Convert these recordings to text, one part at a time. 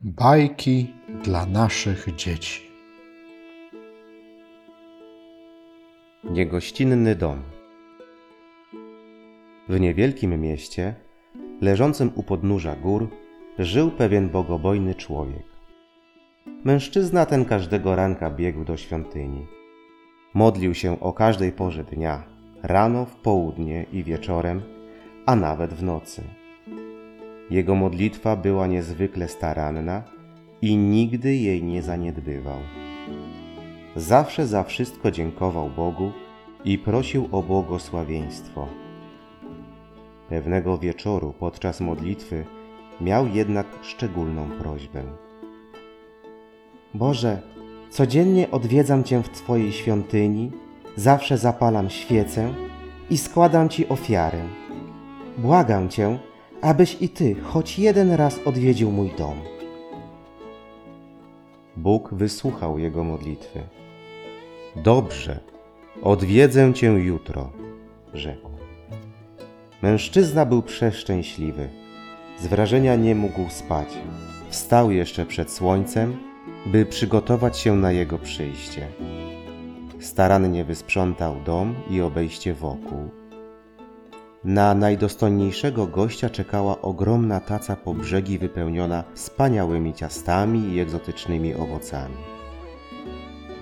Bajki dla naszych dzieci. Niegościnny dom. W niewielkim mieście, leżącym u podnóża gór, żył pewien bogobojny człowiek. Mężczyzna ten każdego ranka biegł do świątyni. Modlił się o każdej porze dnia, rano, w południe i wieczorem, a nawet w nocy. Jego modlitwa była niezwykle staranna i nigdy jej nie zaniedbywał. Zawsze za wszystko dziękował Bogu i prosił o błogosławieństwo. Pewnego wieczoru podczas modlitwy miał jednak szczególną prośbę. Boże, codziennie odwiedzam Cię w Twojej świątyni, zawsze zapalam świecę i składam Ci ofiarę. Błagam Cię, abyś i Ty choć jeden raz odwiedził mój dom. Bóg wysłuchał jego modlitwy. Dobrze, odwiedzę Cię jutro, rzekł. Mężczyzna był przeszczęśliwy. Z wrażenia nie mógł spać. Wstał jeszcze przed słońcem, by przygotować się na jego przyjście. Starannie wysprzątał dom i obejście wokół. Na najdostojniejszego gościa czekała ogromna taca po brzegi wypełniona wspaniałymi ciastami i egzotycznymi owocami.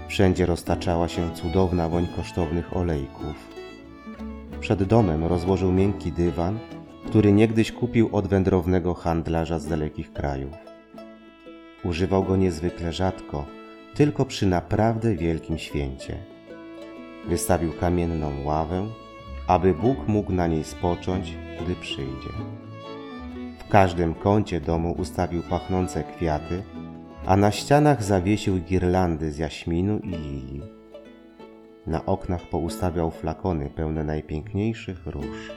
Wszędzie roztaczała się cudowna woń kosztownych olejków. Przed domem rozłożył miękki dywan, który niegdyś kupił od wędrownego handlarza z dalekich krajów. Używał go niezwykle rzadko, tylko przy naprawdę wielkim święcie. Wystawił kamienną ławę, aby Bóg mógł na niej spocząć, gdy przyjdzie. W każdym kącie domu ustawił pachnące kwiaty, a na ścianach zawiesił girlandy z jaśminu i lilii. Na oknach poustawiał flakony pełne najpiękniejszych róż.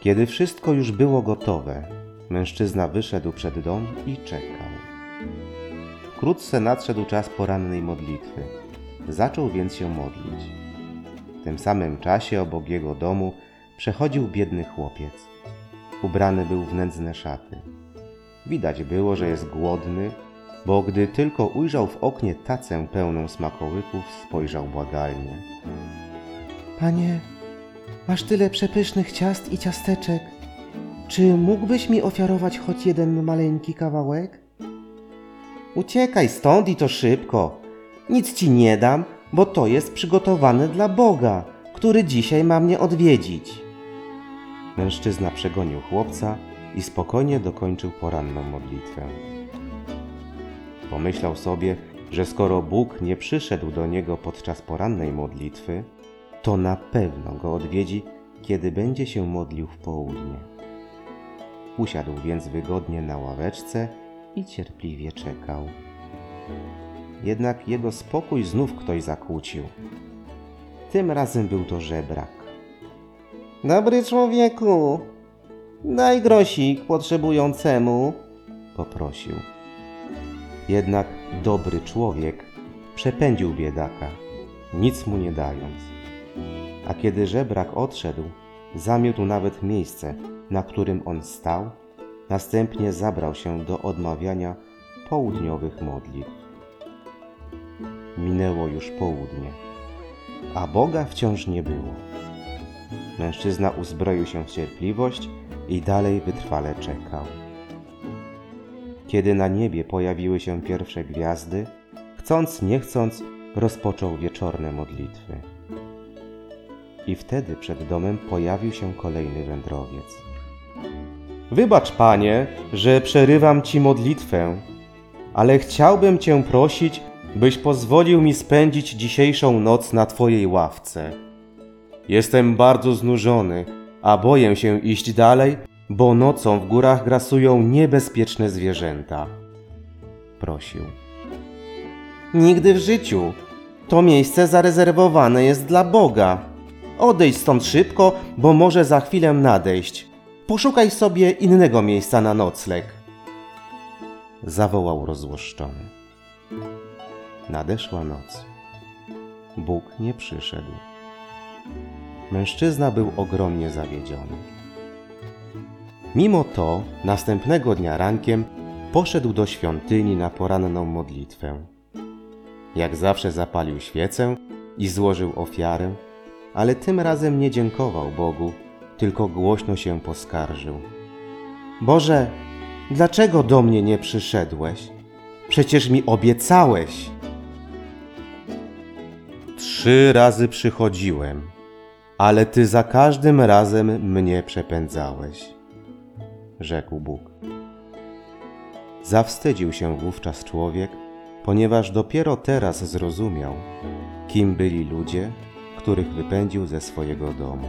Kiedy wszystko już było gotowe, mężczyzna wyszedł przed dom i czekał. Wkrótce nadszedł czas porannej modlitwy. Zaczął więc się modlić. W tym samym czasie obok jego domu przechodził biedny chłopiec. Ubrany był w nędzne szaty. Widać było, że jest głodny, bo gdy tylko ujrzał w oknie tacę pełną smakołyków, spojrzał błagalnie. Panie, masz tyle przepysznych ciast i ciasteczek. Czy mógłbyś mi ofiarować choć jeden maleńki kawałek? Uciekaj stąd i to szybko. Nic ci nie dam, bo to jest przygotowane dla Boga, który dzisiaj ma mnie odwiedzić. Mężczyzna przegonił chłopca i spokojnie dokończył poranną modlitwę. Pomyślał sobie, że skoro Bóg nie przyszedł do niego podczas porannej modlitwy, to na pewno go odwiedzi, kiedy będzie się modlił w południe. Usiadł więc wygodnie na ławeczce i cierpliwie czekał. Jednak jego spokój znów ktoś zakłócił. Tym razem był to żebrak. Dobry człowieku, daj grosik potrzebującemu, poprosił. Jednak dobry człowiek przepędził biedaka, nic mu nie dając. A kiedy żebrak odszedł, zamiótł nawet miejsce, na którym on stał, następnie zabrał się do odmawiania południowych modlitw. Minęło już południe, a Boga wciąż nie było. Mężczyzna uzbroił się w cierpliwość i dalej wytrwale czekał. Kiedy na niebie pojawiły się pierwsze gwiazdy, chcąc nie chcąc, rozpoczął wieczorne modlitwy. I wtedy przed domem pojawił się kolejny wędrowiec. Wybacz, panie, że przerywam ci modlitwę, ale chciałbym cię prosić, byś pozwolił mi spędzić dzisiejszą noc na twojej ławce. Jestem bardzo znużony, a boję się iść dalej, bo nocą w górach grasują niebezpieczne zwierzęta. Prosił. Nigdy w życiu. To miejsce zarezerwowane jest dla Boga. Odejdź stąd szybko, bo może za chwilę nadejść. Poszukaj sobie innego miejsca na nocleg. Zawołał rozłoszczony. Nadeszła noc. Bóg nie przyszedł. Mężczyzna był ogromnie zawiedziony. Mimo to, następnego dnia rankiem poszedł do świątyni na poranną modlitwę. Jak zawsze zapalił świecę i złożył ofiarę, ale tym razem nie dziękował Bogu, tylko głośno się poskarżył. Boże, dlaczego do mnie nie przyszedłeś? Przecież mi obiecałeś. Trzy razy przychodziłem, ale ty za każdym razem mnie przepędzałeś, rzekł Bóg. Zawstydził się wówczas człowiek, ponieważ dopiero teraz zrozumiał, kim byli ludzie, których wypędził ze swojego domu.